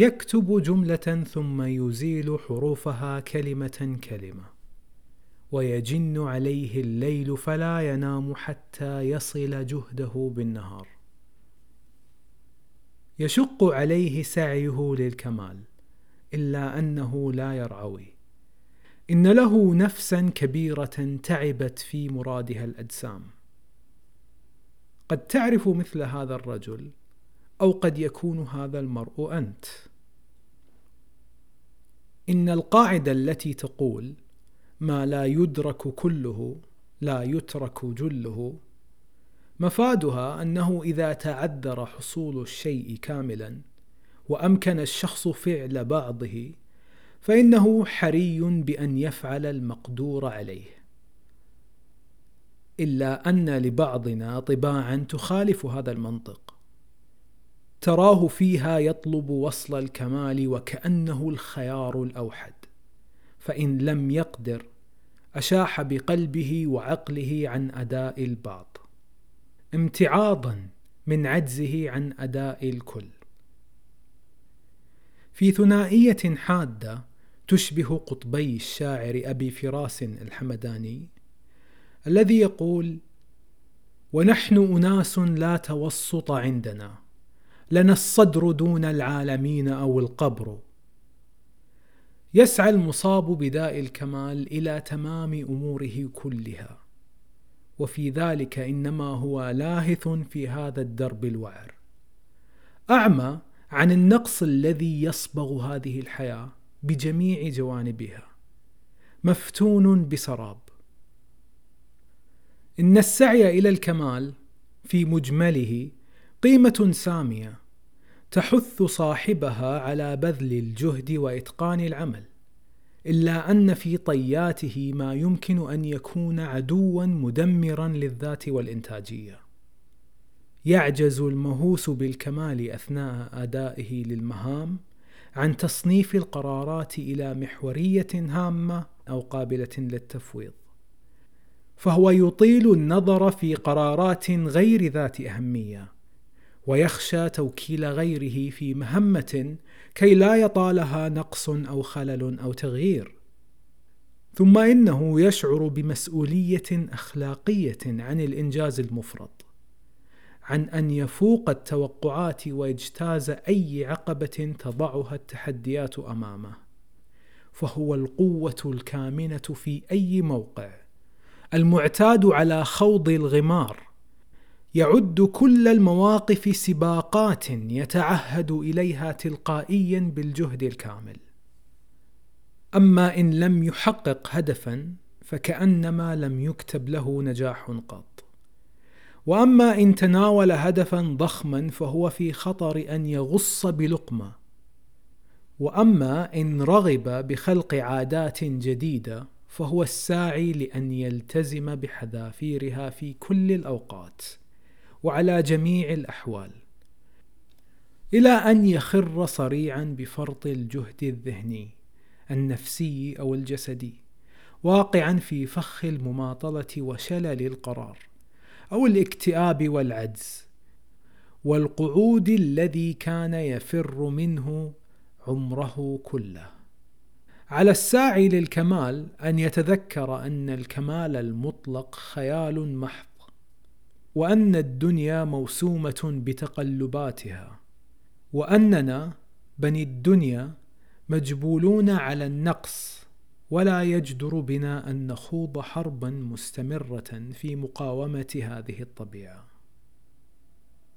يكتب جملة ثم يزيل حروفها كلمة كلمة. ويجن عليه الليل فلا ينام حتى يصل جهده بالنهار. يشق عليه سعيه للكمال إلا أنه لا يرعوي. إن له نفسا كبيرة تعبت في مرادها الأجسام. قد تعرف مثل هذا الرجل أو قد يكون هذا المرء أنت. إن القاعدة التي تقول ما لا يدرك كله لا يترك جله مفادها أنه إذا تعذر حصول الشيء كاملا وأمكن الشخص فعل بعضه فإنه حري بأن يفعل المقدور عليه. إلا أن لبعضنا طباعا تخالف هذا المنطق. تراه فيها يطلب وصل الكمال وكأنه الخيار الأوحد. فإن لم يقدر أشاح بقلبه وعقله عن أداء البعض امتعاضا من عجزه عن أداء الكل. في ثنائية حادة تشبه قطبي الشاعر أبي فراس الحمداني الذي يقول ونحن أناس لا توسط عندنا لنا الصدر دون العالمين أو القبر. يسعى المصاب بداء الكمال إلى تمام أموره كلها. وفي ذلك إنما هو لاهث في هذا الدرب الوعر. أعمى عن النقص الذي يصبغ هذه الحياة بجميع جوانبها. مفتون بسراب. إن السعي إلى الكمال في مجمله قيمة سامية تحث صاحبها على بذل الجهد وإتقان العمل إلا أن في طياته ما يمكن أن يكون عدوا مدمرا للذات والإنتاجية. يعجز المهووس بالكمال أثناء أدائه للمهام عن تصنيف القرارات إلى محورية هامة أو قابلة للتفويض فهو يطيل النظر في قرارات غير ذات أهمية. ويخشى توكيل غيره في مهمة كي لا يطالها نقص أو خلل أو تغيير. ثم إنه يشعر بمسؤولية أخلاقية عن الإنجاز المفرط عن أن يفوق التوقعات ويجتاز أي عقبة تضعها التحديات أمامه. فهو القوة الكامنة في أي موقع المعتاد على خوض الغمار يعد كل المواقف سباقات يتعهد إليها تلقائيا بالجهد الكامل. أما إن لم يحقق هدفا فكأنما لم يكتب له نجاح قط. وأما إن تناول هدفا ضخما فهو في خطر أن يغص بلقمة. وأما إن رغب بخلق عادات جديدة فهو الساعي لأن يلتزم بحذافيرها في كل الأوقات. وعلى جميع الأحوال إلى أن يخر صريعا بفرط الجهد الذهني النفسي أو الجسدي واقعا في فخ المماطلة وشلل القرار أو الاكتئاب والعجز والقعود الذي كان يفر منه عمره كله. على الساعي للكمال أن يتذكر أن الكمال المطلق خيال محض وأن الدنيا موسومة بتقلباتها وأننا بني الدنيا مجبولون على النقص ولا يجدر بنا أن نخوض حربا مستمرة في مقاومة هذه الطبيعة.